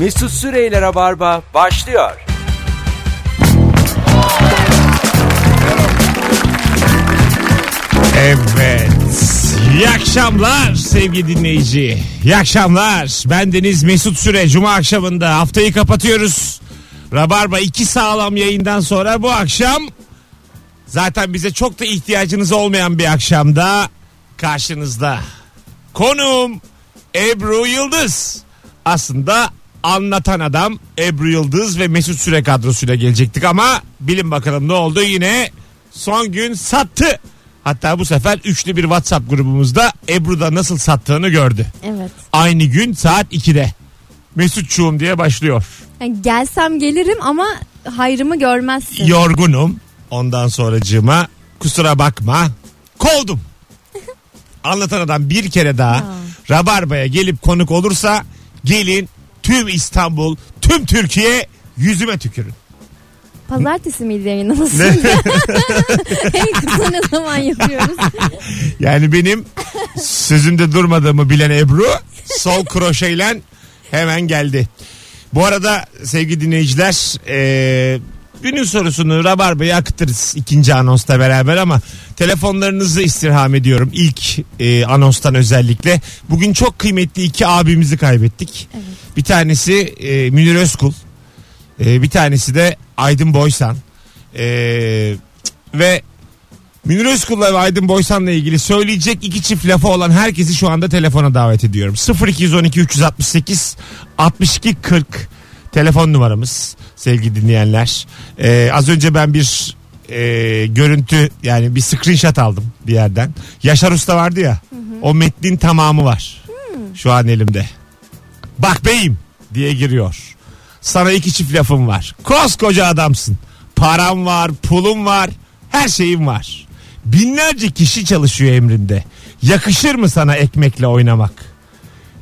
Mesut Süreyler'e barba başlıyor. Evet. İyi akşamlar sevgili dinleyici. İyi akşamlar. Ben Deniz Mesut Süre. Cuma akşamında haftayı kapatıyoruz. Rabarba iki sağlam yayından sonra bu akşam zaten bize çok da ihtiyacınız olmayan bir akşamda karşınızda. Konuğum Ebru Yıldız. Aslında anlatan adam Ebru Yıldız ve Mesut Süre kadrosuyla gelecektik ama bilin bakalım ne oldu yine son gün sattı. Hatta bu sefer üçlü bir WhatsApp grubumuzda Ebru da nasıl sattığını gördü. Evet. Aynı gün saat 2'de. Mesutçuğum diye başlıyor. Yani gelsem gelirim ama hayrımı görmezsin. Yorgunum. Ondan sonracığıma kusura bakma. Kovdum. Anlatan adam bir kere daha Rabarba'ya gelip konuk olursa gelin tüm İstanbul, tüm Türkiye yüzüme tükürün. Pazartesi miydi yayınlaması? en kısa ne zaman yapıyoruz? Yani benim sözümde durmadığımı bilen Ebru sol kroşeyle hemen geldi. Bu arada sevgili dinleyiciler e, günün sorusunu Rabarba'ya akıtırız ikinci anonsta beraber ama telefonlarınızı istirham ediyorum ilk e, anonstan özellikle. Bugün çok kıymetli iki abimizi kaybettik. Bir tanesi e, Münir Özkul e, bir tanesi de Aydın Boysan. E, ve Münir Özkul'la ve Aydın Boysan'la ilgili söyleyecek iki çift lafı olan herkesi şu anda telefona davet ediyorum. 0212 368 62 40 telefon numaramız sevgili dinleyenler. Ee, az önce ben bir e, görüntü yani bir screenshot aldım bir yerden. Yaşar Usta vardı ya o metnin tamamı var şu an elimde. Bak beyim diye giriyor. Sana iki çift lafım var. Koskoca adamsın. Param var, pulum var, her şeyim var. Binlerce kişi çalışıyor emrinde. Yakışır mı sana ekmekle oynamak?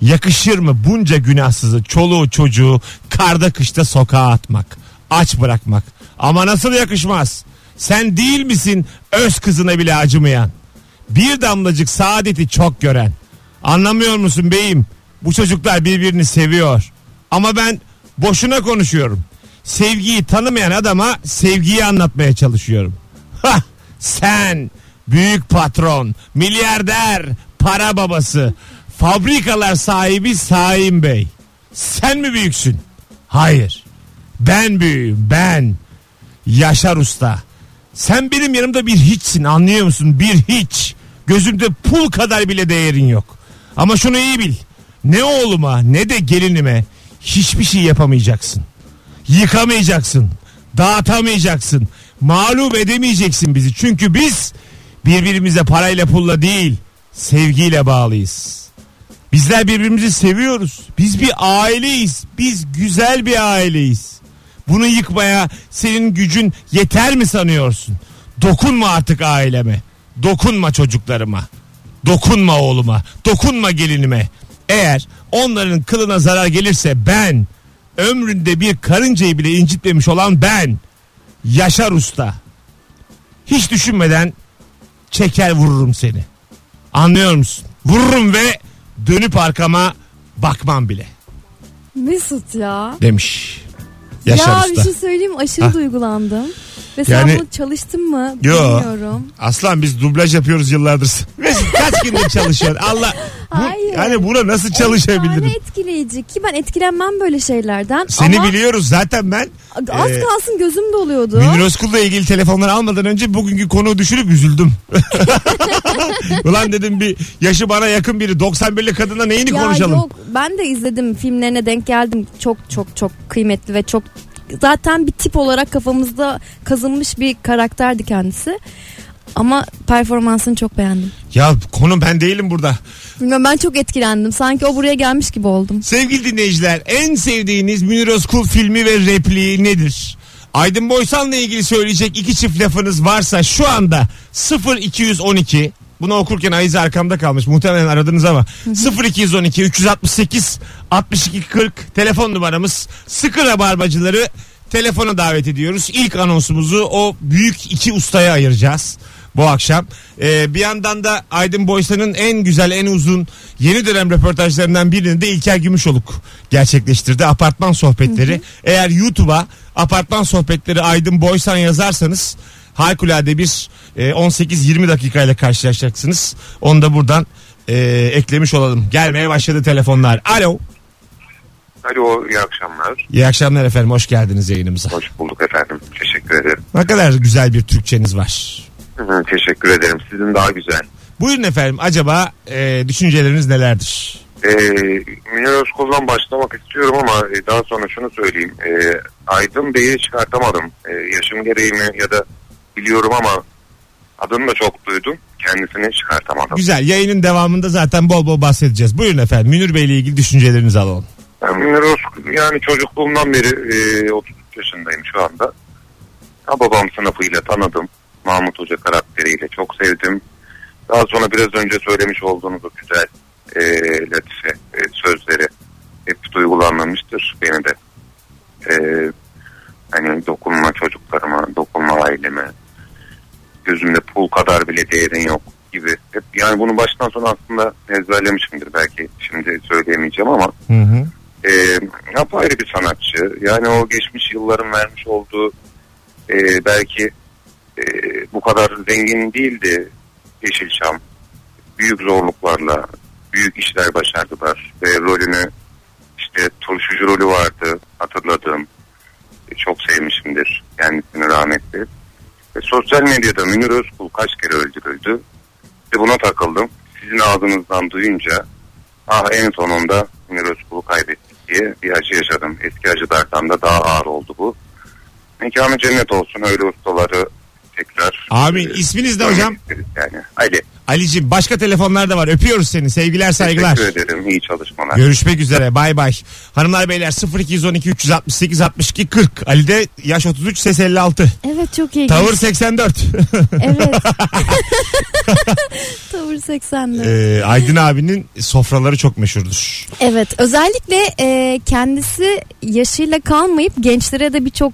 Yakışır mı bunca günahsızı, çoluğu çocuğu karda kışta sokağa atmak, aç bırakmak? Ama nasıl yakışmaz? Sen değil misin öz kızına bile acımayan? Bir damlacık saadeti çok gören. Anlamıyor musun beyim? Bu çocuklar birbirini seviyor. Ama ben boşuna konuşuyorum. Sevgiyi tanımayan adama sevgiyi anlatmaya çalışıyorum. Hah, sen büyük patron, milyarder, para babası, fabrikalar sahibi Saim Bey. Sen mi büyüksün? Hayır. Ben büyüğüm ben. Yaşar Usta. Sen benim yanımda bir hiçsin anlıyor musun? Bir hiç. Gözümde pul kadar bile değerin yok. Ama şunu iyi bil. Ne oğluma ne de gelinime hiçbir şey yapamayacaksın. Yıkamayacaksın. Dağıtamayacaksın. Mağlup edemeyeceksin bizi. Çünkü biz birbirimize parayla pulla değil sevgiyle bağlıyız. Bizler birbirimizi seviyoruz. Biz bir aileyiz. Biz güzel bir aileyiz. Bunu yıkmaya senin gücün yeter mi sanıyorsun? Dokunma artık aileme. Dokunma çocuklarıma. Dokunma oğluma. Dokunma gelinime. Eğer onların kılına zarar gelirse ben ömründe bir karıncayı bile incitmemiş olan ben Yaşar Usta. Hiç düşünmeden çeker vururum seni. Anlıyor musun? Vururum ve dönüp arkama bakmam bile Mesut ya. demiş. Yaşar ya Usta. bir şey söyleyeyim aşırı Hah. duygulandım. Ve sen Yani- bunu çalıştın mı Yo. bilmiyorum. Aslan biz dublaj yapıyoruz yıllardır. Mesut kaç gündür çalışıyorsun? Allah bu, Hayır. hani buna nasıl Efsane çalışabilirim? etkileyici ki ben etkilenmem böyle şeylerden. Seni ama biliyoruz zaten ben. az Ee, kalsın gözüm doluyordu. Münir Özkul'la ilgili telefonları almadan önce bugünkü konuyu düşürüp üzüldüm. Ulan dedim bir yaşı bana yakın biri 91'li kadına neyini ya konuşalım? yok ben de izledim filmlerine denk geldim. Çok çok çok kıymetli ve çok zaten bir tip olarak kafamızda kazınmış bir karakterdi kendisi. Ama performansını çok beğendim. Ya konu ben değilim burada. Bilmiyorum ben çok etkilendim. Sanki o buraya gelmiş gibi oldum. Sevgili dinleyiciler en sevdiğiniz Münir Özkul filmi ve repliği nedir? Aydın Boysan'la ilgili söyleyecek iki çift lafınız varsa şu anda 0212 bunu okurken Ayize arkamda kalmış. Muhtemelen aradınız ama 0212 368 62 40 telefon numaramız. Sıkı rabarbacıları telefona davet ediyoruz. İlk anonsumuzu o büyük iki ustaya ayıracağız. bu akşam. Ee, bir yandan da Aydın Boysan'ın en güzel en uzun yeni dönem röportajlarından birini de İlker Gümüşoluk gerçekleştirdi. Apartman sohbetleri. Eğer YouTube'a apartman sohbetleri Aydın Boysan yazarsanız harikulade bir e, 18-20 dakikayla karşılaşacaksınız. Onu da buradan e, eklemiş olalım. Gelmeye başladı telefonlar. Alo. Alo iyi akşamlar. İyi akşamlar efendim. Hoş geldiniz yayınımıza. Hoş bulduk efendim. Teşekkür ederim. Ne kadar güzel bir Türkçeniz var. Hı, Teşekkür ederim. Sizin daha güzel. Buyurun efendim. Acaba e, düşünceleriniz nelerdir? Ee, Münir Özkul'dan başlamak istiyorum ama e, daha sonra şunu söyleyeyim. Ee, Aydın Bey'i çıkartamadım. Ee, yaşım gereği mi ya da biliyorum ama adını da çok duydum. Kendisini çıkartamadım. Güzel. Yayının devamında zaten bol bol bahsedeceğiz. Buyurun efendim. Münir Bey ile ilgili düşüncelerinizi alalım. Ben Münir Özkul yani çocukluğumdan beri e, 33 yaşındayım şu anda. Ha, babam sınıfıyla tanıdım. Mahmut Hoca karakteriyle çok sevdim. Daha sonra biraz önce söylemiş olduğunuz o güzel e, latife e, kadar bile değerin yok gibi. Hep yani bunu baştan sona aslında ezberlemişimdir belki şimdi söyleyemeyeceğim ama Hı hı. e, apayrı bir sanatçı. Yani o geçmiş yılların vermiş olduğu e, belki e, bu kadar zengin değildi Yeşilçam. Büyük zorluklarla büyük işler başardılar ve rolünü işte turşucu rolü vardı hatırladığım. E, çok sevmişimdir kendisini rahmetli. E, sosyal medyada Münir Özkul kaç kere öldürüldü. Ve buna takıldım. Sizin ağzınızdan duyunca ah en sonunda Münir Özkul'u kaybettik diye bir acı yaşadım. Eski acılardan da daha ağır oldu bu. Mekanı cennet olsun öyle ustaları tekrar. Amin. e, İsminiz ne görmek hocam? Yani. Ali. Ali'cim başka telefonlar da var. Öpüyoruz seni. Sevgiler saygılar. Teşekkür ederim. İyi çalışmalar. Görüşmek üzere. Bay bay. Hanımlar beyler 0212 368 62 40. Ali'de yaş 33 ses 56. Evet çok iyi. Tavır 84. Evet. Tavır 80'de. Ee, Aydın abinin sofraları çok meşhurdur. Evet özellikle e, kendisi yaşıyla kalmayıp gençlere de birçok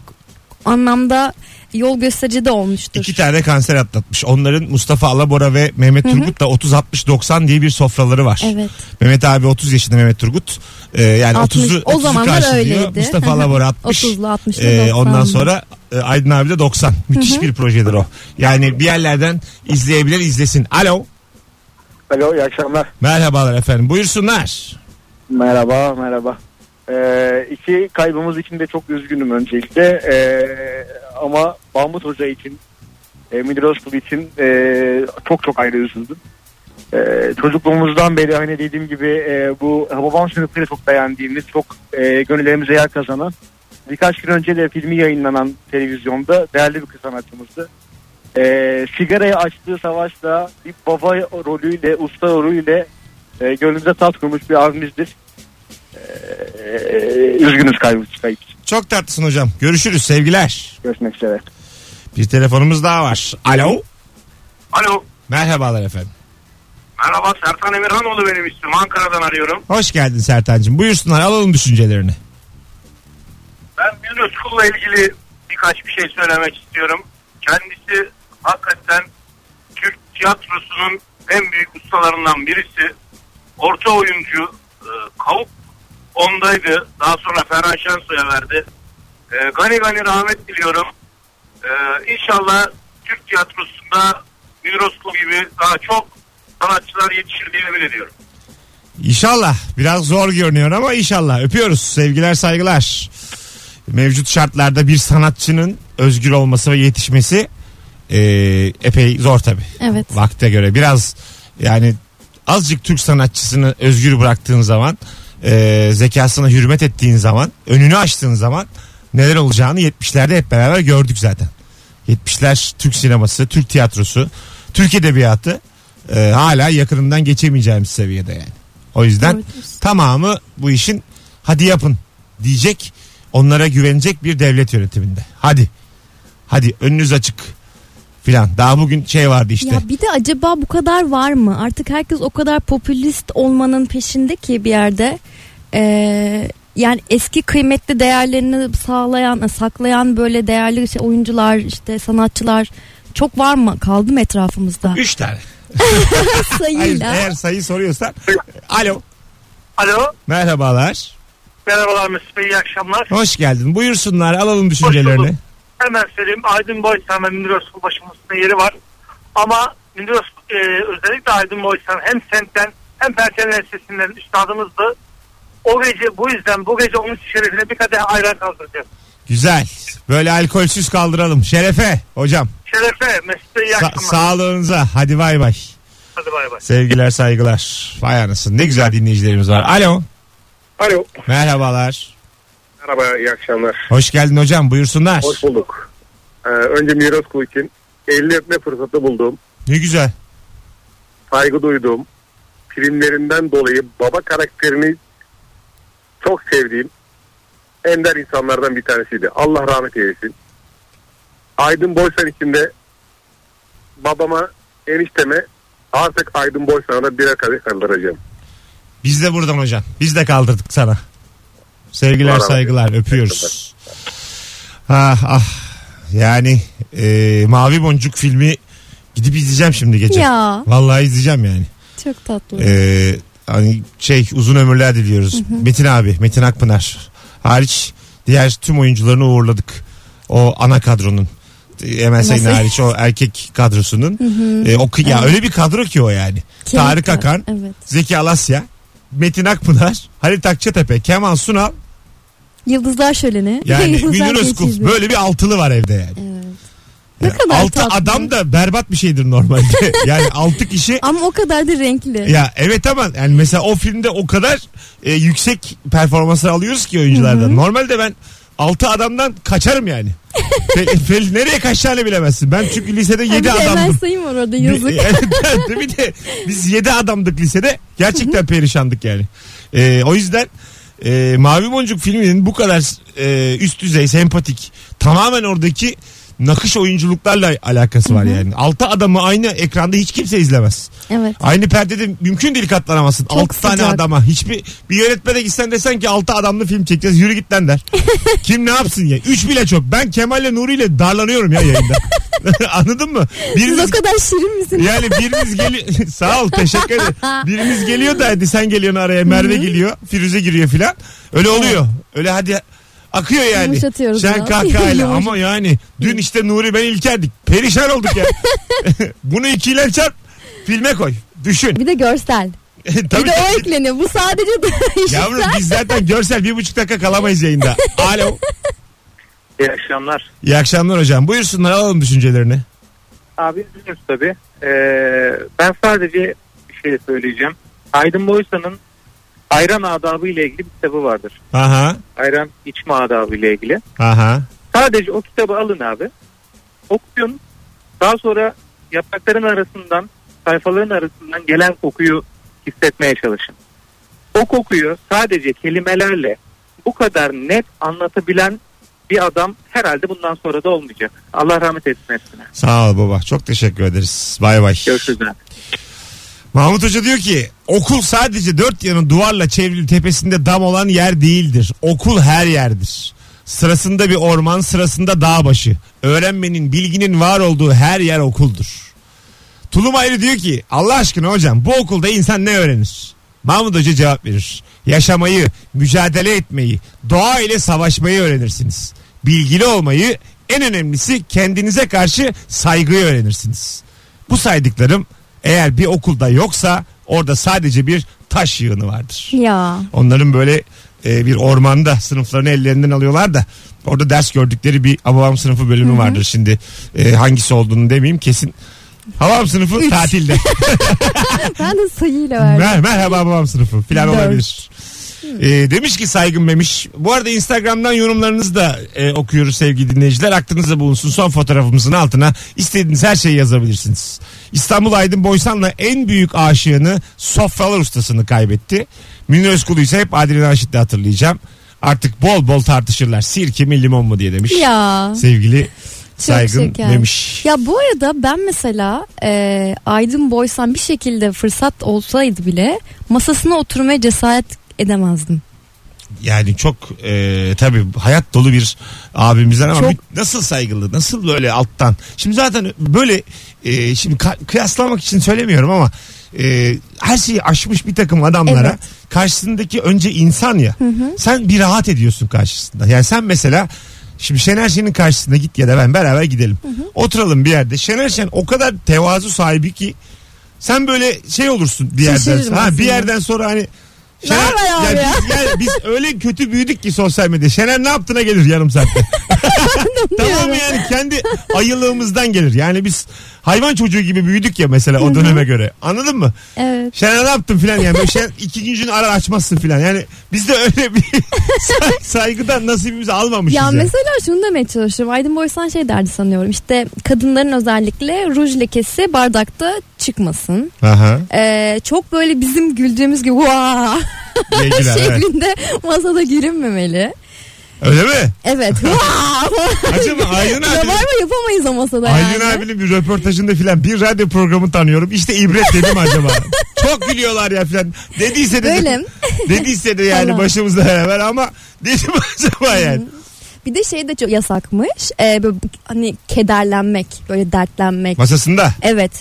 anlamda yol gösterici de olmuştur. İki tane kanser atlatmış. Onların Mustafa Alabora ve Mehmet Turgut da 30-60-90 diye bir sofraları var. Evet. Mehmet abi 30 yaşında Mehmet Turgut. Ee, yani 60 30'u o 30'u zamanlar öyleydi. Mustafa Alabora 60. 30'lu 60'lı Ee, 90'lı. ondan sonra e, Aydın abi de 90. Müthiş bir projedir o. Yani bir yerlerden izleyebilir izlesin. Alo. Alo iyi akşamlar. Merhabalar efendim. Buyursunlar. Merhaba merhaba. Ee, iki kaybımız için de çok üzgünüm öncelikle. Ee, ama Mahmut Hoca için, e, Münir Özkul için e, çok çok ayrı üzüldüm. Ee, çocukluğumuzdan beri hani dediğim gibi e, bu babam sınıfıyla çok beğendiğimiz, çok e, gönüllerimize yer kazanan birkaç gün önce de filmi yayınlanan televizyonda değerli bir kız sanatçımızdı. Ee, sigarayı açtığı savaşla bir baba rolüyle, usta rolüyle e, gönlümüze tat kurmuş bir abimizdir. Ee, üzgünüz kayıp, kayıp. Çok tatlısın hocam. Görüşürüz. Sevgiler. Görüşmek üzere. Bir telefonumuz daha var. Alo. Alo. Merhabalar efendim. Merhaba Sertan Emirhanoğlu benim ismim. Ankara'dan arıyorum. Hoş geldin Sertancığım. Buyursunlar alalım düşüncelerini. Ben Münir Özkul'la ilgili birkaç bir şey söylemek istiyorum. Kendisi hakikaten Türk tiyatrosunun en büyük ustalarından birisi. Orta oyuncu. e, Kavuk ondaydı. Daha sonra Ferhan Şensoy'a verdi. E, gani gani rahmet diliyorum. E, inşallah Türk tiyatrosunda Özkul gibi daha çok sanatçılar yetişir diye emin ediyorum. İnşallah. Biraz zor görünüyor ama inşallah. Öpüyoruz. Sevgiler saygılar. Mevcut şartlarda bir sanatçının özgür olması ve yetişmesi e, epey zor tabi. Evet. Vakte göre. Biraz yani azıcık Türk sanatçısını özgür bıraktığın zaman e, zekasına hürmet ettiğin zaman önünü açtığın zaman neler olacağını 70'lerde hep beraber gördük zaten. 70'ler Türk sineması, Türk tiyatrosu, Türk edebiyatı e, hala yakınından geçemeyeceğimiz seviyede yani. O yüzden Evet. tamamı bu işin hadi yapın diyecek onlara güvenecek bir devlet yönetiminde. Hadi. Hadi önünüz açık filan. Daha bugün şey vardı işte. Ya bir de acaba bu kadar var mı? Artık herkes o kadar popülist olmanın peşinde ki bir yerde. Ee, yani eski kıymetli değerlerini sağlayan, saklayan böyle değerli şey, oyuncular, işte sanatçılar çok var mı? Kaldı mı etrafımızda? Üç tane. Hayır, Sayıyla. eğer sayı soruyorsan. Alo. Alo. Merhabalar. Merhabalar Mesut Bey iyi akşamlar. Hoş geldin. Buyursunlar alalım düşüncelerini. Hemen söyleyeyim Aydın Boysan ve Münir Özkul başımızda yeri var. Ama Münir Özkul e, özellikle Aydın Boysan hem semtten hem Perşembe Lisesi'nden üstadımızdı. O gece bu yüzden bu gece onun şerefine bir kadeh ayran kaldıracağız. Güzel. Böyle alkolsüz kaldıralım. Şerefe hocam. Şerefe Mesut Bey iyi Sa- akşamlar. sağlığınıza. Hadi bay bay. Hadi bay bay. Sevgiler saygılar. Vay anasın. Ne güzel dinleyicilerimiz var. Alo. Alo. Merhabalar. Merhaba iyi akşamlar. Hoş geldin hocam. Buyursunlar. Hoş bulduk. Ee, önce miras kulu için elini öpme fırsatı buldum. Ne güzel. Saygı duydum. Filmlerinden dolayı baba karakterini çok sevdiğim ender insanlardan bir tanesiydi. Allah rahmet eylesin. Aydın Boysan içinde babama enişteme artık Aydın Boysan'a da birer kadeh kaldıracağım. Biz de buradan hocam. Biz de kaldırdık sana. Sevgiler razı saygılar olsun. öpüyoruz. Ah ah. Yani e, Mavi Boncuk filmi gidip izleyeceğim şimdi gece. Ya Vallahi izleyeceğim yani. çok tatlı. Ee, hani şey uzun ömürler diliyoruz. Metin abi, Metin Akpınar hariç diğer tüm oyuncularını uğurladık. O ana kadronun. Emel Sayın hariç o erkek kadrosunun. Ee, o kı- ya öyle bir kadro ki o yani. Kemik Tarık var. Akan, Evet. Zeki Alasya, Metin Akpınar, Halit Akçatepe, Kemal Sunal Yıldızlar Şöleni. yani Münir Özkul. Böyle bir altılı var evde yani. Evet. Ne Yani kadar altı tatlı. adam da berbat bir şeydir normalde. yani altı kişi Ama o kadar da renkli. Ya evet ama yani mesela o filmde o kadar e, yüksek performanslar alıyoruz ki oyunculardan. Normalde ben 6 adamdan kaçarım yani. Fe- Fe- nereye kaçacağını bilemezsin. Ben çünkü lisede Ha, 7 bir de Emel adamdım. Sayın var orada yazık. bir de biz 7 adamdık lisede. Gerçekten perişandık yani. E, o yüzden e, Mavi Boncuk filminin bu kadar e, üst düzey, sempatik, tamamen oradaki nakış oyunculuklarla alakası var yani. 6 adamı aynı ekranda hiç kimse izlemez. Evet. Aynı perdede mümkün değil katlanamazsın. Çok 6 tane sıcak. adama. Hiçbir bir yönetmene gitsen desen ki 6 adamlı film çekeceğiz. Yürü git lan der. Kim ne yapsın ya? 3 bile çok. Ben Kemal'le Nuri ile darlanıyorum ya yayında. Anladın mı? Siz Biriniz o kadar şirin misiniz? yani biriniz geliyor. Sağ ol teşekkür ederim. Biriniz geliyor da hadi sen geliyorsun araya. Merve geliyor. Firuze giriyor filan. Öyle oluyor. Öyle hadi akıyor yani. Yumuşatıyoruz Sen biraz. kahkahayla ama yani dün işte Nuri ben İlker'dik. Perişan olduk ya. Bunu ikiyle çarp filme koy. Düşün. Bir de görsel. Tabii bir de o ekleniyor. Bu sadece Yavrum biz zaten görsel bir buçuk dakika kalamayız yayında. Alo. İyi akşamlar. İyi akşamlar hocam. Buyursunlar alalım düşüncelerini. Abi üzülürüz tabii. Ee, ben sadece bir şey söyleyeceğim. Aydın Boysan'ın ayran adabı ile ilgili bir kitabı vardır. Aha. Ayran içme adabı ile ilgili. Aha. Sadece o kitabı alın abi. Okuyun. Daha sonra yaprakların arasından, sayfaların arasından gelen kokuyu hissetmeye çalışın. O kokuyu sadece kelimelerle bu kadar net anlatabilen bir adam herhalde bundan sonra da olmayacak. Allah rahmet etsin hepsine. Sağ ol baba. Çok teşekkür ederiz. Bay bay. Görüşürüz. Mahmut Hoca diyor ki okul sadece dört yanı duvarla çevrili tepesinde dam olan yer değildir. Okul her yerdir. Sırasında bir orman sırasında dağ başı. Öğrenmenin bilginin var olduğu her yer okuldur. Tulum ayrı diyor ki Allah aşkına hocam bu okulda insan ne öğrenir? Mahmut Hoca cevap verir. Yaşamayı, mücadele etmeyi, doğa ile savaşmayı öğrenirsiniz. Bilgili olmayı, en önemlisi kendinize karşı saygıyı öğrenirsiniz. Bu saydıklarım eğer bir okulda yoksa orada sadece bir taş yığını vardır. ya. Onların böyle e, bir ormanda sınıflarını ellerinden alıyorlar da orada ders gördükleri bir Hababam sınıfı bölümü vardır şimdi. E, hangisi olduğunu demeyeyim kesin. Hababam sınıfı Üç. tatilde. Ben de sayıyla verdim. Mer merhaba Hababam sınıfı filan olabilir. E, demiş ki saygın memiş. Bu arada Instagram'dan yorumlarınızı da e, okuyoruz sevgili dinleyiciler. Aklınızda bulunsun. Son fotoğrafımızın altına istediğiniz her şeyi yazabilirsiniz. İstanbul Aydın Boysan'la en büyük aşığını sofralar ustasını kaybetti. Münir Özkul'u ise hep Adile Naşit'le hatırlayacağım. Artık bol bol tartışırlar. Sirke mi limon mu diye demiş. Ya. Sevgili Çok saygın şeker. memiş. Ya bu arada ben mesela e, Aydın Boysan bir şekilde fırsat olsaydı bile masasına oturmaya cesaret edemezdim. yani çok e, tabii hayat dolu bir abimizden ama Çok. bir- nasıl saygılı nasıl böyle alttan. Şimdi zaten böyle e, şimdi ka- kıyaslamak için söylemiyorum ama e, her şeyi aşmış bir takım adamlara Evet. karşısındaki önce insan ya sen bir rahat ediyorsun karşısında. Yani sen mesela Şimdi Şener Şen'in karşısına git ya da ben beraber gidelim. Oturalım bir yerde. Şener Şen o kadar tevazu sahibi ki sen böyle şey olursun bir yerden Şaşırırım. Ha, bir aslında. yerden sonra hani Ne haber abi ya ya? Biz, yani biz öyle kötü büyüdük ki sosyal medya. Şener ne yaptığına gelir yarım saatte. tamam yani kendi ayılığımızdan gelir. Yani biz hayvan çocuğu gibi büyüdük ya mesela o döneme göre. Anladın mı? Evet. Şener ne yaptın filan yani. Böyle Şener iki gün arar açmazsın filan. Yani biz de öyle bir say- saygıdan nasibimizi almamışız. Ya yani. mesela şunu demeye çalışıyorum. Aydın Boysan şey derdi sanıyorum. İşte kadınların özellikle ruj lekesi bardakta çıkmasın. Aha. Ee, çok böyle bizim güldüğümüz gibi vaa şeklinde masada gülünmemeli. Öyle mi? Evet. Acaba Aydın abi. Rabarba yapamayız o masada Aydın yani. abinin bir röportajında filan bir radyo programı tanıyorum. İşte ibret dedim acaba. Çok gülüyorlar ya filan. Dediyse de Böyle. dediyse de yani Tamam. başımızda beraber ama dedim acaba yani. Bir de şey de çok yasakmış. Ee, böyle hani kederlenmek, böyle dertlenmek. Masasında. Evet.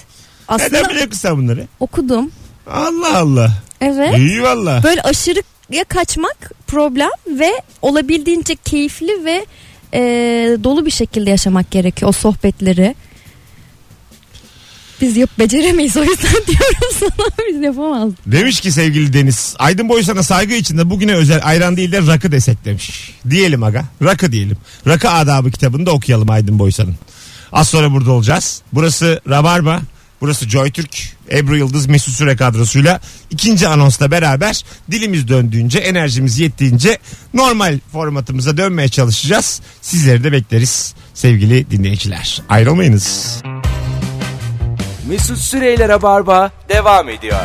Aslında Neden biliyorsun sen bunları? okudum. Allah Allah. Evet. İyi valla. Böyle aşırıya kaçmak problem ve olabildiğince keyifli ve e, dolu bir şekilde yaşamak gerekiyor o sohbetleri. Biz yap beceremeyiz o yüzden diyorum sana biz yapamazdık. Demiş ki sevgili Deniz. Aydın Boy sana saygı içinde bugüne özel ayran değil de rakı desek demiş. Diyelim aga. Rakı diyelim. Rakı adabı kitabını da okuyalım Aydın Boysan'ın. Az sonra burada olacağız. Burası Rabarba. Burası JoyTürk. Ebru Yıldız Mesut Süre kadrosuyla ikinci anonsla beraber dilimiz döndüğünce enerjimiz yettiğince normal formatımıza dönmeye çalışacağız. Sizleri de bekleriz sevgili dinleyiciler. Ayrılmayınız. Mesut Süreyler'e barba devam ediyor.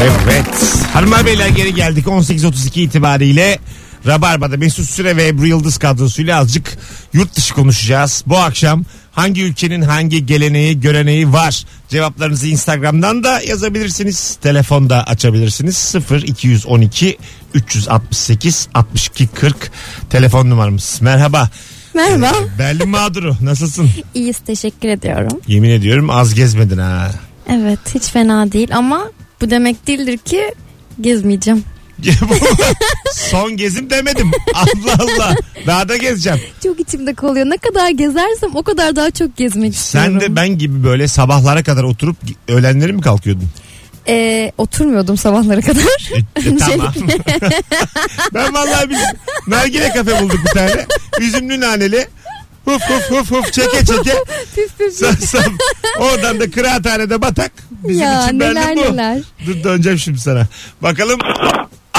Evet. Hanımlar beyler geri geldik. 18.32 itibariyle Rabarba'da Mesut Süre ve Ebru Yıldız kadrosuyla azıcık yurt dışı konuşacağız. Bu akşam hangi ülkenin hangi geleneği göreneği var? Cevaplarınızı Instagram'dan da yazabilirsiniz. Telefonda açabilirsiniz. 0 212 368 62 40 telefon numaramız. Merhaba. Merhaba. Ee, Berlin mağduru nasılsın? İyiyiz teşekkür ediyorum. Yemin ediyorum az gezmedin ha. Evet hiç fena değil ama bu demek değildir ki gezmeyeceğim. Son gezim demedim. Allah Allah. Daha da gezeceğim. Çok içimde kalıyor. Ne kadar gezersem o kadar daha çok gezmek istiyorum. Sen de ben gibi böyle sabahlara kadar oturup öğlenleri mi kalkıyordun? Ee, oturmuyordum sabahlara kadar. E, e, tamam. ben vallahi biz nargile kafe bulduk bir tane. Üzümlü naneli. Huf huf huf huf çeke çeke. püf püf Sa- sa- Oradan da kıraathanede batak. Bizim ya için neler bu. neler. Dur döneceğim şimdi sana. Bakalım.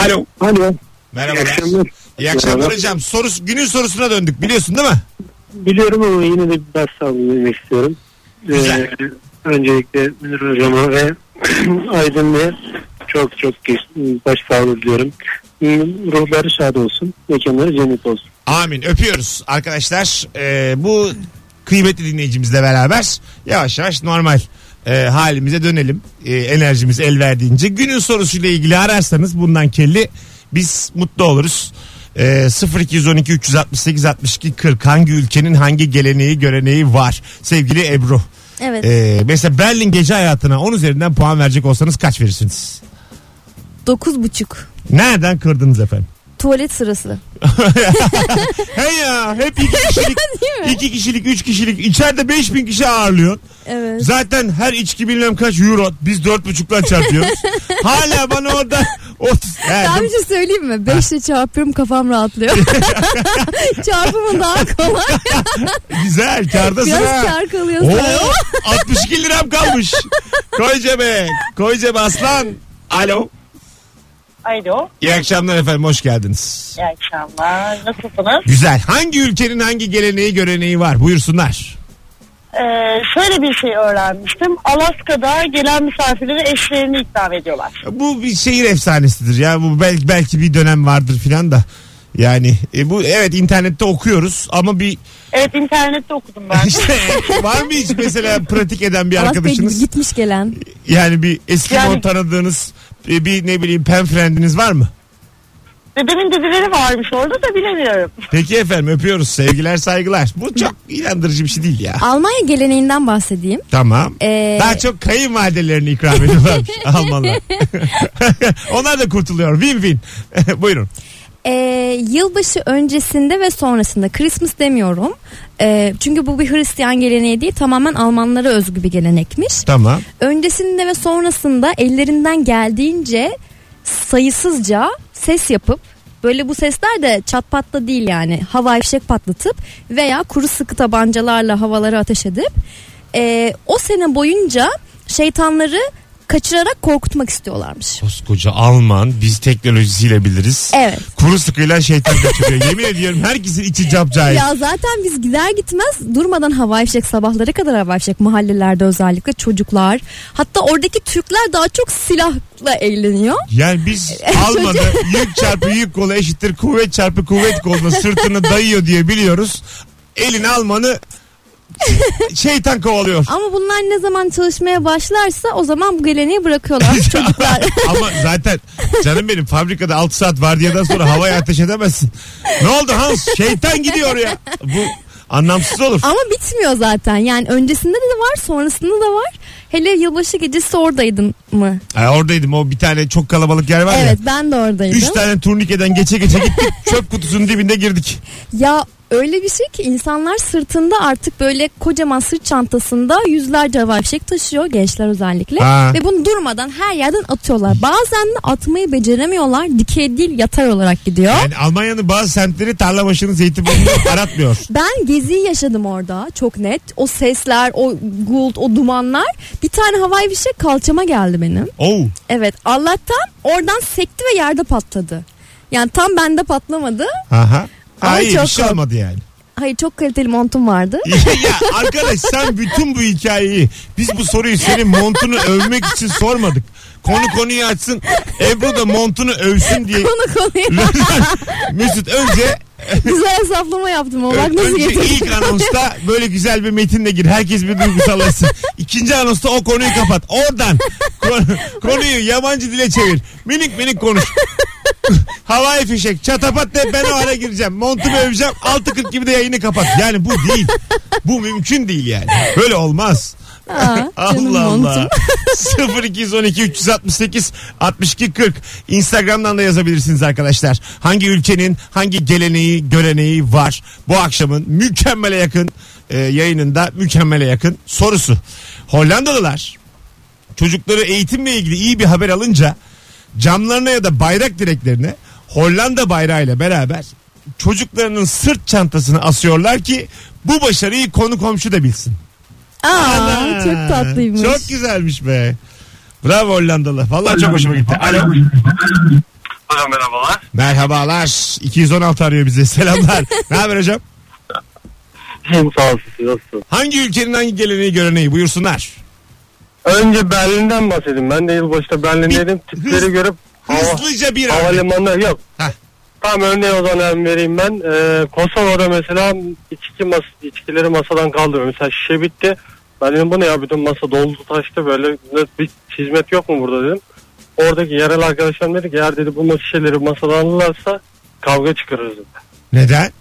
Alo. Alo. Merhaba. İyi akşamlar. İyi akşamlar Merhaba. hocam. Soru, günün sorusuna döndük biliyorsun değil mi? Biliyorum ama yine de bir ders almak istiyorum. Güzel. Ee, öncelikle Münir Hocam'a ve Aydın Bey'e çok çok baş sağlığı diliyorum. Ruhları şad olsun, mekanları cennet olsun. Amin. Öpüyoruz arkadaşlar. Ee, bu kıymetli dinleyicimizle beraber yavaş yavaş normal e, halimize dönelim. E, enerjimiz el verdiğince. Günün sorusuyla ilgili ararsanız bundan kelli biz mutlu oluruz. E, 0212 368 62 40 hangi ülkenin hangi geleneği göreneği var sevgili Ebru. Evet. E, mesela Berlin gece hayatına 10 üzerinden puan verecek olsanız kaç verirsiniz? Dokuz buçuk. Nereden kırdınız efendim? Tuvalet sırası. He ya hep iki kişilik, iki kişilik, üç kişilik içeride 5000 kişi ağırlıyor. Evet. Zaten her içki bilmem kaç euro biz dört buçukla çarpıyoruz. Hala bana orada 30. He, Ben bir şey söyleyeyim mi? Beşle çarpıyorum kafam rahatlıyor. Çarpımı daha kolay. güzel kardasın Biraz ha. kar kalıyor Oo, sonra. 62 liram kalmış. Koy cebe. Koy cebe aslan. Alo. Alo. İyi akşamlar efendim hoş geldiniz. İyi akşamlar. Nasılsınız? Güzel. Hangi ülkenin hangi geleneği göreneği var? Buyursunlar. Ee, şöyle bir şey öğrenmiştim. Alaska'da gelen misafirlere eşlerini ikram ediyorlar. Bu bir şehir efsanesidir ya. Bu belki belki bir dönem vardır filan da. Yani e, bu evet internette okuyoruz ama bir Evet internette okudum ben. işte var mı hiç mesela pratik eden bir Alaska'ya arkadaşınız? gitmiş gelen. Yani bir eski Yani- tanıdığınız e, bir ne bileyim pen friendiniz var mı? Dedemin dizileri varmış orada da bilemiyorum. Peki efendim öpüyoruz. Sevgiler saygılar. Bu çok inandırıcı bir şey değil ya. Almanya geleneğinden bahsedeyim. Tamam. Ee, Daha çok kayınvalidelerini ikram ediyorlar Almanlar. Onlar da kurtuluyor. Win win. Buyurun. Ee, yılbaşı öncesinde ve sonrasında Christmas demiyorum. Ee, çünkü bu bir Hristiyan geleneği değil tamamen Almanlara özgü bir gelenekmiş. Tamam. Öncesinde ve sonrasında ellerinden geldiğince sayısızca ses yapıp böyle bu sesler de çat patla değil yani hava fişek patlatıp veya kuru sıkı tabancalarla havalara ateş edip ee, o sene boyunca şeytanları kaçırarak korkutmak istiyorlarmış. Koskoca Alman biz teknolojisiyle biliriz. Evet. Kuru sıkıyla şeytan kaçırıyor. Yemin ediyorum herkesin içi capcayı. Ya zaten biz gider gitmez durmadan havai fişek sabahlara kadar havai fişek mahallelerde özellikle çocuklar. Hatta oradaki Türkler daha çok silahla eğleniyor. Yani biz almadı yük çarpı yük kolu eşittir kuvvet çarpı kuvvet koluna sırtını dayıyor diye biliyoruz. Elini almanı şeytan kovalıyor. Ama bunlar ne zaman çalışmaya başlarsa o zaman bu geleneği bırakıyorlar çocuklar. Ama zaten canım benim fabrikada 6 saat vardiyadan sonra havaya ateş edemezsin. Ne oldu Hans? Şeytan gidiyor ya. Bu anlamsız olur. Ama bitmiyor zaten. Yani öncesinde de var, sonrasında da var. Hele yılbaşı gecesi oradaydın mı? Ha, oradaydım o bir tane çok kalabalık yer var Evet ya. ben de oradaydım. Üç tane turnikeden geçe geçe gittik. Çöp kutusunun dibinde girdik. Ya öyle bir şey ki insanlar sırtında artık böyle kocaman sırt çantasında yüzlerce havai fişek taşıyor gençler özellikle. Ha. Ve bunu durmadan her yerden atıyorlar. Bazen de atmayı beceremiyorlar. Dikey değil yatay olarak gidiyor. Yani Almanya'nın bazı semtleri tarla başını zeytinburnu aratmıyor. Ben geziyi yaşadım orada çok net. O sesler, o gult, o dumanlar. Bir tane havai fişek kalçama geldi benim. Oh. Evet Allah'tan oradan sekti ve yerde patladı. Yani tam bende patlamadı. Aha. Ama Ha, iyi bir çok şey olmadı yani. Hayır çok kaliteli montum vardı. ya arkadaş sen bütün bu hikayeyi biz bu soruyu senin montunu övmek için sormadık. Konu konuyu açsın. Ebru da montunu övsün diye. Konu konuya Mesut önce güzel hesaplama yaptım. O bak nasıl önce getirdim. ilk anonsta böyle güzel bir metinle gir. Herkes bir duygusallaşsın. İkinci anonsta o konuyu kapat. Oradan konu- konuyu yabancı dile çevir. Minik minik konuş. Havai fişek çatapat de ben o ara gireceğim. Montumu öveceğim. 6.40 gibi de yayını kapat. Yani bu değil. Bu mümkün değil yani. Böyle olmaz. Aa, Allah. Allah. 0212 368 62 40 Instagram'dan da yazabilirsiniz arkadaşlar. Hangi ülkenin hangi geleneği göreneği var bu akşamın mükemmele yakın e, yayınında mükemmele yakın sorusu. Hollandalılar çocukları eğitimle ilgili iyi bir haber alınca camlarına ya da bayrak direklerine Hollanda bayrağıyla beraber çocuklarının sırt çantasını asıyorlar ki bu başarıyı konu komşu da bilsin. Aa, Ana. çok tatlıymış. Çok güzelmiş be. Bravo Hollandalı. Vallahi çok hoşuma gitti. Alo. Hocam merhabalar. Merhabalar. 216 arıyor bize. Selamlar. ne haber hocam? Hem sağ olsun? Hangi ülkenin hangi geleneği göreneği buyursunlar. Önce Berlin'den bahsedeyim. Ben de yılbaşında Berlin'deydim. Tipleri görüp hava, Hızlıca bir örnek. havalimanında yok. Heh. Tam örneği o zaman vereyim ben. Ee, Kosova'da mesela içki mas içkileri masadan kaldırıyor. Mesela şişe bitti. Ben dedim bu ne ya bütün masa doldu taştı böyle bir hizmet yok mu burada dedim. Oradaki yerel arkadaşlarım dedi ki eğer dedi bu şişeleri masadan alırlarsa kavga çıkarırız dedi. Neden?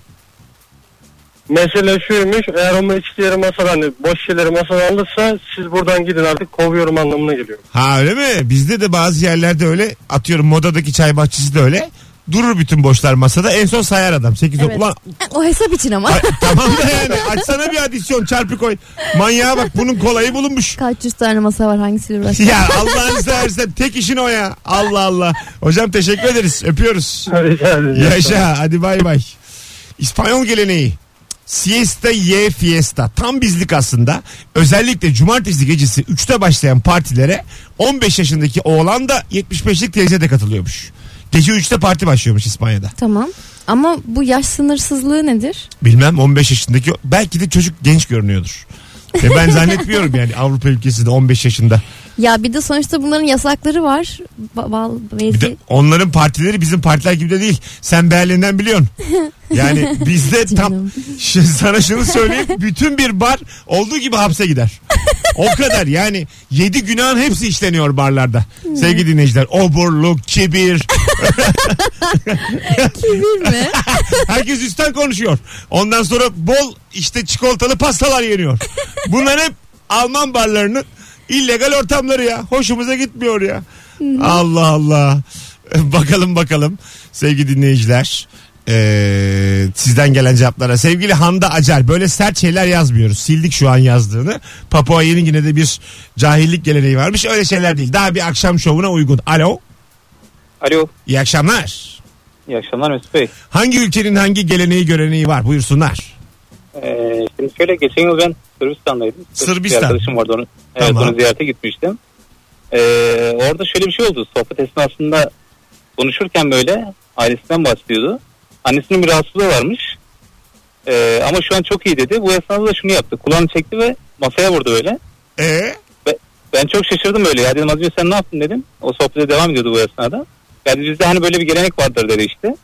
Mesele şuymuş eğer o içkileri masadan boş şişeleri masadan alırsa siz buradan gidin artık kovuyorum anlamına geliyor. Ha öyle mi? Bizde de bazı yerlerde öyle. Atıyorum modadaki çay bahçesi de öyle. Durur bütün boşlar masada. En son sayar adam. 8 Evet. Ulan O hesap için ama. ay, tamam da yani açsana bir adisyon çarpı koy. Manyağa bak bunun kolayı bulunmuş. Kaç yüz tane masa var hangisiyle uğraşacak? Ya Allah'ını seversen tek işin o ya. Allah Allah. Hocam teşekkür ederiz. Öpüyoruz. Rica ederim. Yaşa hadi bay bay. İspanyol geleneği. Siesta ye fiesta. Tam bizlik aslında. Özellikle cumartesi gecesi 3'te başlayan partilere 15 yaşındaki oğlan da 75'lik teyze de katılıyormuş. Gece 3'te parti başlıyormuş İspanya'da. Tamam. Ama bu yaş sınırsızlığı nedir? Bilmem 15 yaşındaki belki de çocuk genç görünüyordur. Ve ben zannetmiyorum yani Avrupa ülkesinde 15 yaşında. Ya bir de sonuçta bunların yasakları var. Ba- bal, Bir de onların partileri bizim partiler gibi de değil. Sen Berlin'den biliyorsun. Yani bizde tam. Şimdi sana şunu söyleyeyim. Bütün bir bar olduğu gibi hapse gider. O kadar yani yedi günahın hepsi işleniyor barlarda. Sevgili dinleyiciler. Oburluk, kibir. Kibir mi? Herkes üstten konuşuyor. Ondan sonra bol işte çikolatalı pastalar yeniyor. Bunlar hep Alman barlarının illegal ortamları ya. Hoşumuza gitmiyor ya. Allah Allah. bakalım bakalım sevgili dinleyiciler. Ee, sizden gelen cevaplara. Sevgili Handa Acar böyle sert şeyler yazmıyoruz. Sildik şu an yazdığını. Papua Yeni Gine'de bir cahillik geleneği varmış. Öyle şeyler değil. Daha bir akşam şovuna uygun. Alo. Alo. İyi akşamlar. İyi akşamlar Mesut Bey. Hangi ülkenin hangi geleneği göreneği var? Buyursunlar. Ee, şimdi şöyle geçen yıl ben Sırbistan'daydım. Sırbistan. Bir arkadaşım vardı onu. Evet Tamam. onu ziyarete gitmiştim. Ee, orada şöyle bir şey oldu. Sohbet esnasında konuşurken böyle ailesinden bahsediyordu. Annesinin bir rahatsızlığı varmış. Ee, ama şu an çok iyi dedi. Bu esnada da şunu yaptı. Kulağını çekti ve masaya vurdu böyle. Ee? Ben çok şaşırdım öyle. Ya dedim az önce sen ne yaptın dedim. O sohbete devam ediyordu bu esnada. Yani bizde hani böyle bir gelenek vardır dedi işte.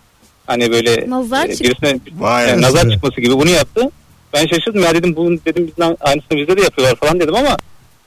Hani böyle Nazar e, çık- birisine Vay e, nazar çıkması gibi bunu yaptı. Ben şaşırdım ya dedim bunun dedim bizden aynısını bizde de yapıyorlar falan dedim ama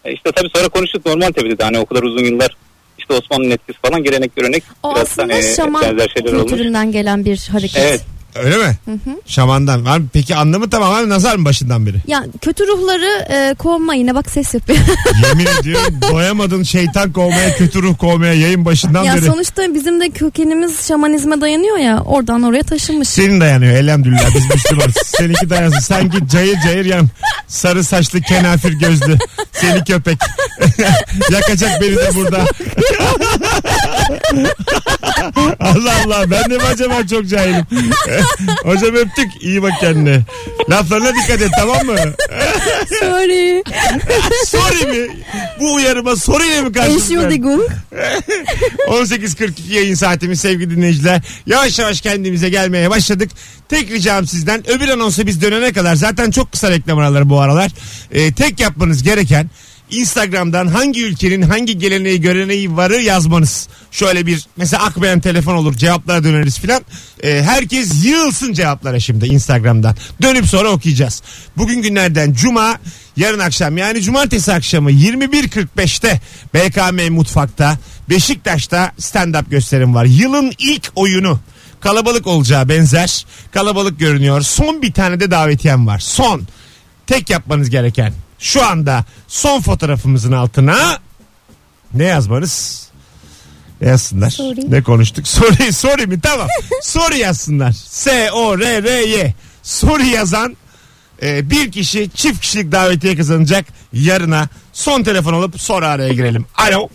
e, işte tabii sonra konuştuk normal tabii dedi. Hani o kadar uzun yıllar işte Osmanlı'nın etkisi falan gelenek görenek O biraz aslında hani şaman benzer şeyler olmuş. kültüründen gelen bir hareket. Evet. Öyle mi? Şamandan. Var mı? Peki anlamı tamamen nazar mı başından beri? Ya kötü ruhları e, kovma yine bak ses yapıyor. Yemin ediyorum doyamadın şeytan kovmaya kötü ruh kovmaya yayın başından ya beri. sonuçta bizim de kökenimiz şamanizme dayanıyor ya oradan oraya taşınmış. Senin dayanıyor elhamdülillah biz Müslümanız. Seninki dayansın. Sanki cayır cayır yan sarı saçlı kenafir gözlü. Seni köpek. Yakacak beni de burada. Allah Allah ben de mi acaba çok cahilim. Hocam öptük iyi bak kendine. Laflarına dikkat et tamam mı? Sorry. Sorry mi? Bu uyarıma sorry ile mi karşılık verdin? Entschuldigung. 18.42 yayın saatimiz sevgili dinleyiciler. Yavaş yavaş kendimize gelmeye başladık. Tek ricam sizden öbür anonsa biz dönene kadar zaten çok kısa reklam araları bu aralar. Ee, tek yapmanız gereken Instagram'dan hangi ülkenin hangi geleneği göreneği varı yazmanız. Şöyle bir mesela akmayan telefon olur cevaplara döneriz filan. Ee, herkes yığılsın cevaplara şimdi Instagram'dan. Dönüp sonra okuyacağız. Bugün günlerden cuma yarın akşam yani cumartesi akşamı 21.45'te BKM Mutfak'ta Beşiktaş'ta stand-up gösterim var. Yılın ilk oyunu kalabalık olacağı benzer. Kalabalık görünüyor. Son bir tane de davetiyem var. Son. Tek yapmanız gereken şu anda son fotoğrafımızın altına ne yazmanız? Yazsınlar? Sorry. Ne konuştuk? Sorry, sorry mi? Tamam. sorry yazsınlar. S-O-R-R-Y. Sorry yazan e, bir kişi çift kişilik davetiye kazanacak yarına. Son telefon alıp sonra araya girelim. Alo.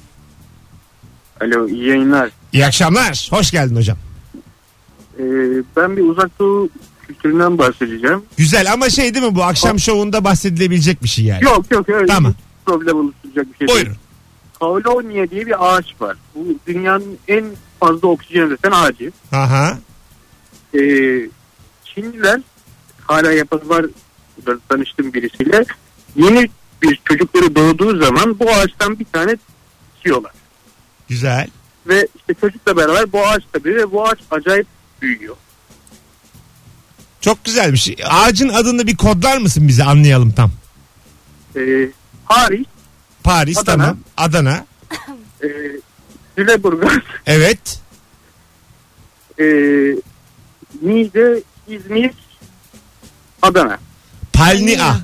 Alo iyi yayınlar. İyi akşamlar. Hoş geldin hocam. Ee, ben bir uzak doğu kültüründen bahsedeceğim. Güzel ama şey değil mi bu akşam şovunda bahsedilebilecek bir şey yani. Yok yok öyle Tamam. bir problem oluşturacak bir şey değil. Buyurun. Kavlonya diye bir ağaç var. Bu dünyanın en fazla oksijen üreten ağacı. Aha. Ee, Çinliler hala yapası var burada tanıştığım birisiyle yeni bir çocukları doğduğu zaman bu ağaçtan bir tane dikiyorlar. Güzel. Ve işte çocukla beraber bu ağaç tabii ve bu ağaç acayip büyüyor. Çok güzelmiş. Ağacın adını bir kodlar mısın bize anlayalım tam. Ee, Paris, Paris Adana. tamam. Adana. e, Lüleburgaz, Evet. e, Niğde, İzmir, Adana. Palnia.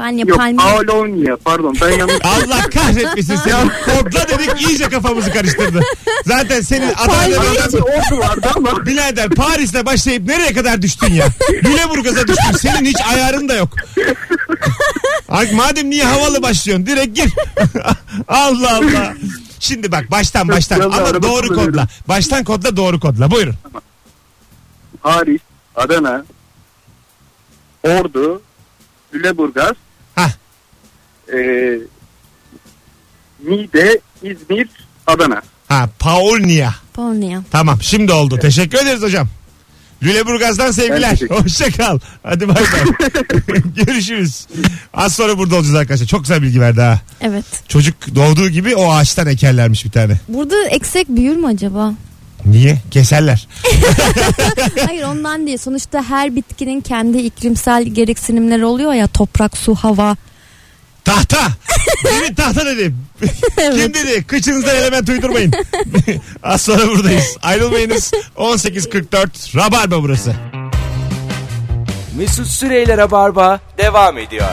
Palmiye Yok palmiye. Polonya pardon ben yanlış. Allah kahretmesin seni. Kodla dedik iyice kafamızı karıştırdı. Zaten senin Adana'da Arada bir ordu vardı ama Birader Paris'le başlayıp nereye kadar düştün ya? Lüleburgaz'a düştün. Senin hiç ayarın da yok. Ay, madem niye havalı başlıyorsun? Direkt gir. Allah Allah. Şimdi bak baştan baştan ama doğru kodla. Baştan kodla doğru kodla. Buyurun. Paris, Adana, Ordu, Lüleburgaz. E, Niğde, İzmir, Adana. Ha Paulnia. Palmiye. Tamam şimdi oldu. Teşekkür ederiz hocam. Lüleburgaz'dan sevgiler. teşekkür ederim. Hoşça kal. Hadi bay bay. Görüşürüz. Az sonra burada olacağız arkadaşlar. Çok güzel bilgi verdi ha. Evet. Çocuk doğduğu gibi o ağaçtan ekerlermiş bir tane. Burada eksek büyür mü acaba? Niye? Keserler. Hayır ondan değil. Sonuçta her bitkinin kendi iklimsel gereksinimleri oluyor ya toprak, su, hava. Tahta. Demin tahta dedim. Kim dedi? Kıçınızdan element uydurmayın. Az sonra buradayız. Ayrılmayınız. 18.44 Rabarba burası. Mesut Süreyler'e barba devam ediyor.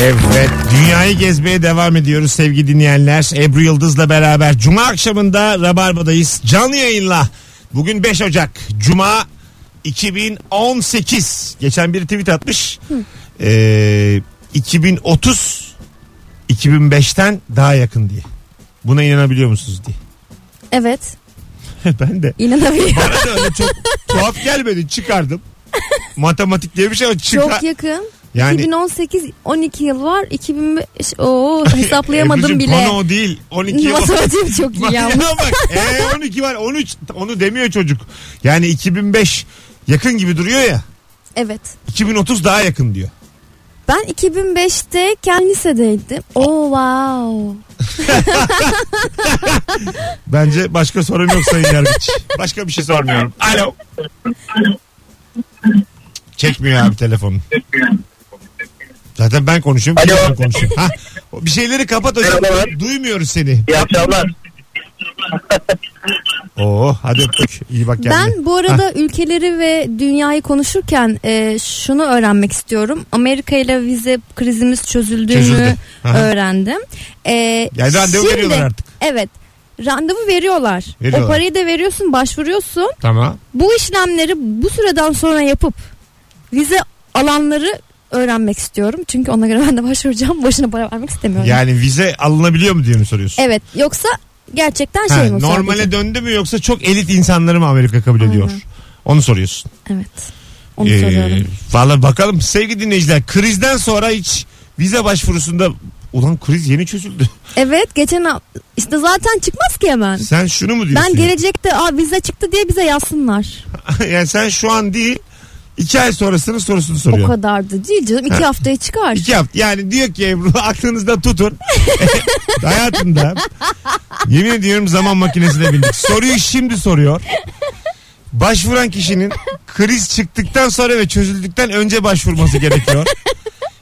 Evet dünyayı gezmeye devam ediyoruz sevgili dinleyenler. Ebru Yıldız'la beraber Cuma akşamında Rabarba'dayız. Canlı yayınla. Bugün 5 Ocak. Cuma 2018. Geçen bir tweet atmış. Ee, 2030 2005'ten daha yakın diye. Buna inanabiliyor musunuz diye. Evet. ben de. İnanamıyorum. Bana da öyle çok tuhaf gelmedi. Çıkardım. Matematik diye bir şey var. Çıkar... Çok yakın. Yani- 2018 12 yıl var. 2005 oo hesaplayamadım Ebru'cum, bile. Konu o değil. 12 yıl. Matematiğim çok iyi yalnız. bak e, 12 var 13 onu demiyor çocuk. Yani 2005 yakın gibi duruyor ya. Evet. 2030 daha yakın diyor. Ben 2005'te kendi lisedeydim. Oh wow. Bence başka sorun yok Sayın Yargıç. Başka bir şey sormuyorum. Alo. Çekmiyor abi telefonu. Zaten ben konuşuyorum. Alo. Ben konuşuyorum. Ha, bir şeyleri kapat hocam. Merhabalar. Duymuyoruz seni. İyi akşamlar. Oo hadi öptük. İyi bak kendine. Ben bu arada ülkeleri ve dünyayı konuşurken e, şunu öğrenmek istiyorum. Amerika ile vize krizimiz çözüldüğünü Çözüldü. Aha. öğrendim. E, Yani randevu şimdi- veriyorlar artık. Evet. Randevu veriyorlar. Veriyorlar. O parayı da veriyorsun, başvuruyorsun. Tamam. Bu işlemleri bu süreden sonra yapıp vize alanları öğrenmek istiyorum. Çünkü ona göre ben de başvuracağım. Boşuna para vermek istemiyorum. Yani vize alınabiliyor mu diye mi soruyorsun? Evet. Yoksa gerçekten Ha, şey mi? normale sadece? döndü mü yoksa çok elit insanları mı Amerika kabul ediyor? Aynen. Onu soruyorsun. Evet. Onu Ee, soruyorum. Valla bakalım sevgili dinleyiciler krizden sonra hiç vize başvurusunda ulan kriz yeni çözüldü. Evet geçen ha- işte zaten çıkmaz ki hemen. Sen şunu mu diyorsun? Ben gelecekte Aa, vize çıktı diye bize yazsınlar. yani sen şu an değil iki ay sonrasının sorusunu O soruyorsun. kadar da değil canım. iki haftaya çıkar. İki hafta yani diyor ki Ebru aklınızda tutun. Hayatımda yemin ediyorum zaman makinesine bindik. Soruyu şimdi soruyor. Başvuran kişinin kriz çıktıktan sonra ve çözüldükten önce başvurması gerekiyor.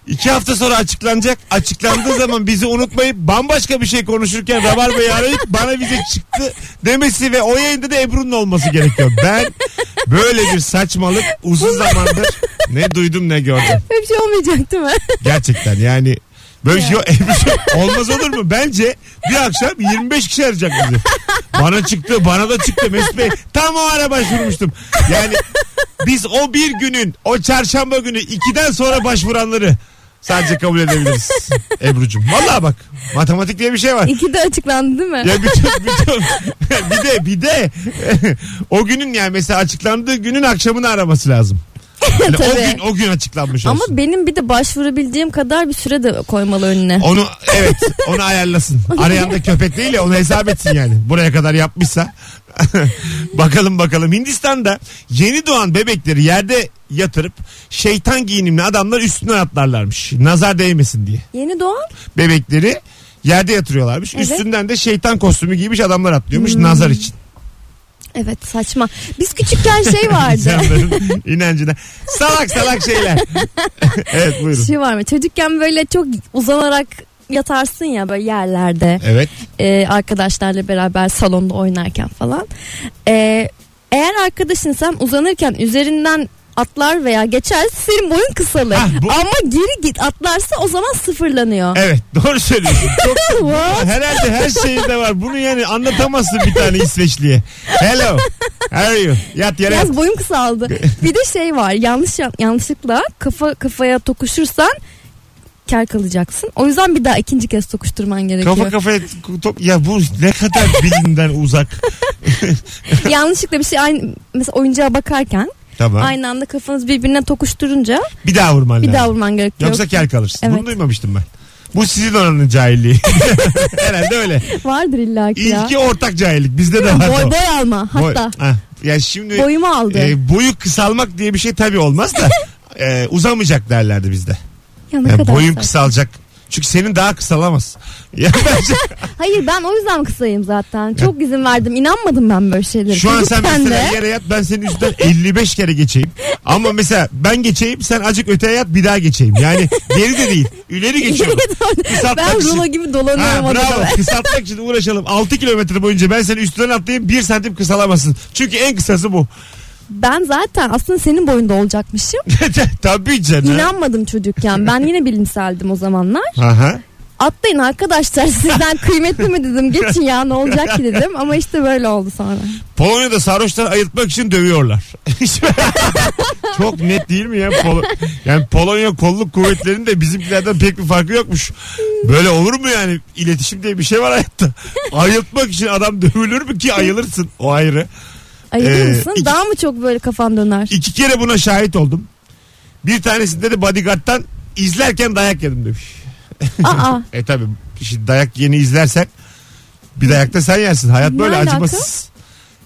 İki hafta sonra açıklanacak. Açıklandığı zaman bizi unutmayıp bambaşka bir şey konuşurken Rabarba'yı arayıp bana vize çıktı demesi ve o yayında da Ebru'nun olması gerekiyor. Ben böyle bir saçmalık uzun zamandır ne duydum ne gördüm. Böyle bir şey olmayacak değil mi? Gerçekten yani böyle şey Ebru, olmaz olur mu? Bence bir akşam 25 kişi arayacak bizi. Bana çıktı bana da çıktı Mesut Bey. Tam o ara başvurmuştum. Yani biz o bir günün o çarşamba günü 2'den sonra başvuranları sadece kabul edebiliriz. Ebru'cum. Vallahi bak matematik diye bir şey var. İki de açıklandı değil mi? Ya bütün, bütün, bir de bir de o günün yani mesela açıklandığı günün akşamını araması lazım. Yani o gün o gün açıklanmış olsun. Ama benim bir de başvurabileceğim kadar bir süre de koymalı önüne. Onu evet onu ayarlasın. Arayan da köpek değil ya onu hesap etsin yani. Buraya kadar yapmışsa. bakalım bakalım. Hindistan'da yeni doğan bebekleri yerde yatırıp şeytan giyinimli adamlar üstüne atlarlarmış. Nazar değmesin diye. Yeni doğan Bebekleri yerde yatırıyorlarmış. Evet. Üstünden de şeytan kostümü giymiş adamlar atlıyormuş nazar için. evet saçma. Biz küçükken şey vardı. İnancına. Salak salak şeyler. evet buyurun. şey var mı? Çocukken böyle çok uzanarak yatarsın ya böyle yerlerde. Evet. e, arkadaşlarla beraber salonda oynarken falan. E, eğer arkadaşın sen uzanırken üzerinden atlar veya geçer senin boyun kısalır. Ha, bu- Ama geri git atlarsa o zaman sıfırlanıyor. Evet doğru söylüyorsun. Çok, herhalde her şeyinde var. Bunu yani anlatamazsın bir tane İsveçliye. Hello. How are you? Yat yere. Biraz boyum kısaldı. bir de şey var yanlış yanlışlıkla kafa kafaya tokuşursan kar kalacaksın. O yüzden bir daha ikinci kez tokuşturman gerekiyor. Kafa kafaya top ya bu ne kadar bilimden uzak. yanlışlıkla bir şey aynı mesela oyuncağa bakarken Tamam. aynı anda kafanız birbirine tokuşturunca Bir daha vurman bir lazım. daha vurman gerekiyor. Yoksa kel kalırsın. Evet. Bunu duymamıştım ben. Bu sizin oranın cahilliği. Herhalde öyle. Vardır illaki ya. İlki ortak cahillik. Bizde de var. Boy o. boy alma Boy- hatta. Ha, Ya şimdi Boyumu aldı. e, boyu kısalmak diye bir şey tabii olmaz da e, uzamayacak derlerdi bizde. Ya ne Yani kadar boyun saçma. kısalacak. Çünkü senin daha kısalamaz. Ya bence Hayır ben o yüzden kısayım zaten. Çok izin verdim. İnanmadım ben böyle şeylere. şu an sen Çocukken mesela de. yere yat ben senin üstünden 55 kere geçeyim. Ama mesela ben geçeyim sen acık öteye yat bir daha geçeyim. Yani geri de değil. İleri geçiyorum. Kısaltmak ben için. rulo gibi dolanıyorum Ha, bravo. odada. Kısaltmak için uğraşalım. 6 kilometre boyunca ben seni üstünden atlayayım 1 santim kısalamazsın. Çünkü en kısası bu. Ben zaten aslında senin boyunda olacakmışım. Tabii canım. İnanmadım çocukken. Ben yine bilimseldim o zamanlar. Aha. Atlayın arkadaşlar sizden kıymetli mi dedim. Geçin ya ne olacak ki dedim. Ama işte böyle oldu sonra. Polonya'da sarhoşlar ayıltmak için dövüyorlar. Çok net değil mi ya? Pol- yani Polonya kolluk kuvvetlerinin de bizimkilerden pek bir farkı yokmuş. Böyle olur mu yani? İletişim diye bir şey var hayatta. Ayıltmak için adam dövülür mü ki ayılırsın? O ayrı. Ayılır Ee, mısın? iki- Daha mı çok böyle kafan döner? İki kere buna şahit oldum. Bir tanesinde de bodyguard'tan izlerken dayak yedim demiş. Aa E tabi şimdi dayak yeni izlersen bir dayak da sen yersin. Hayat Ne böyle alaka? acımasız.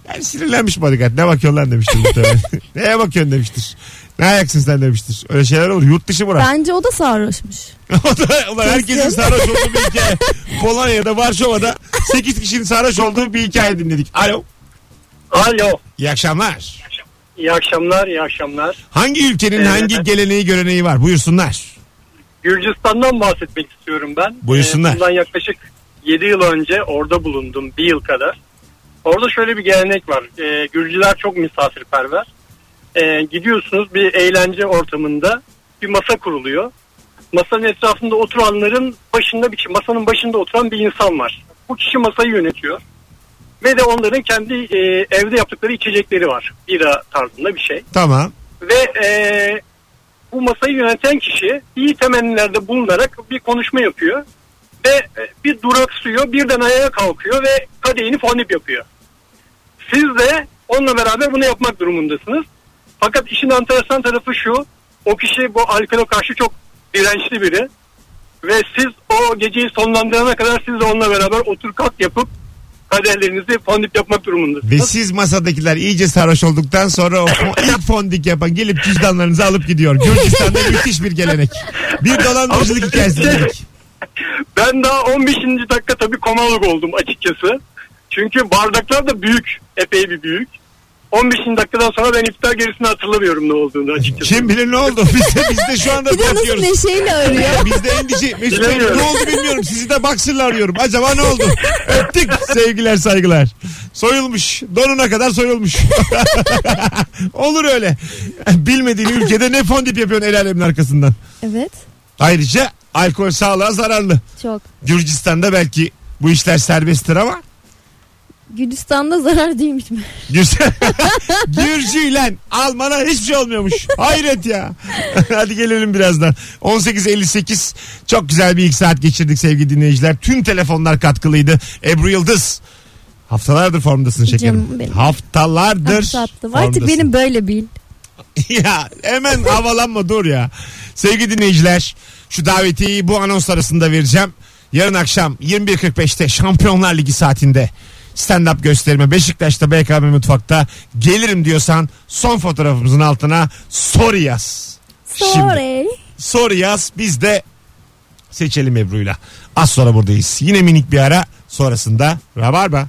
Yani sinirlenmiş bodyguard. Ne bakıyorsun lan demiştir muhtemelen. Neye bakıyorsun demiştir. Ne ayaksın sen demiştir. Öyle şeyler olur. Yurt dışı bırak. bence o da sarhoşmuş. o da, ulan herkesin Kesin. sarhoş olduğu bir hikaye. Polonya'da, Varşova'da 8 kişinin sarhoş olduğu bir hikaye dinledik. Alo. Alo. İyi akşamlar. İyi akşamlar, iyi akşamlar. Hangi ülkenin Evet. hangi geleneği göreneği var? Buyursunlar. Gürcistan'dan bahsetmek istiyorum ben. Buyursunlar. Ee, bundan yaklaşık 7 yıl önce orada bulundum. Bir yıl kadar. Orada şöyle bir gelenek var. Ee, Gürcüler çok misafirperver. Ee, gidiyorsunuz bir eğlence ortamında bir masa kuruluyor. Masanın etrafında oturanların başında bir masanın başında oturan bir insan var. Bu kişi masayı yönetiyor. Ve de onların kendi e, evde yaptıkları içecekleri var. Bira tarzında bir şey. Tamam. Ve e, bu masayı yöneten kişi iyi temennilerde bulunarak bir konuşma yapıyor. Ve e, bir duraksıyor birden ayağa kalkıyor ve kadehini fondip yapıyor. Siz de onunla beraber bunu yapmak durumundasınız. Fakat işin enteresan tarafı şu. O kişi bu alkole karşı çok dirençli biri. Ve siz o geceyi sonlandırana kadar siz de onunla beraber otur kalk yapıp kadehlerinizi fondip yapmak durumundasınız. Ve siz masadakiler iyice sarhoş olduktan sonra o fo- ilk fondik yapan gelip cüzdanlarınızı alıp gidiyor. Gürcistan'da müthiş bir gelenek. Bir dolandırıcılık hikayesi dedik. Ben daha 15. dakika tabii komalık oldum açıkçası. Çünkü bardaklar da büyük. Epey bir büyük. 15. dakikadan sonra ben iftar gerisini hatırlamıyorum ne olduğunu açıkçası. Kim bilir ne oldu? Biz de, biz de şu anda Bir de nasıl bakıyoruz. neşeyle arıyor. Biz de endişe. Mesut Bey, Bilemiyorum. ne oldu bilmiyorum. Sizi de baksırla arıyorum. Acaba ne oldu? Öptük. Sevgiler saygılar. Soyulmuş. Donuna kadar soyulmuş. Olur öyle. Bilmediğin ülkede ne fondip yapıyorsun el alemin arkasından. Evet Ayrıca alkol sağlığa zararlı. çok. Gürcistan'da belki bu işler serbesttir ama Gürcistan'da zarar değilmiş mi? Gürcü, Gürcüyle Alman'a hiçbir şey olmuyormuş. Hayret ya. Hadi gelelim birazdan. 18.58 çok güzel bir ilk saat geçirdik sevgili dinleyiciler. Tüm telefonlar katkılıydı. Ebru Yıldız. Haftalardır formdasın şekerim. Benim. Haftalardır. Artık benim böyle bil. ya hemen havalanma dur ya. Sevgili dinleyiciler şu davetiyi bu anons arasında vereceğim. Yarın akşam 21.45'te Şampiyonlar Ligi saatinde stand-up gösterime Beşiktaş'ta BKM Mutfak'ta gelirim diyorsan son fotoğrafımızın altına soru yaz. Şimdi Sorry. soru yaz biz de seçelim Ebru'yla. Az sonra buradayız. Yine minik bir ara sonrasında Rabarba.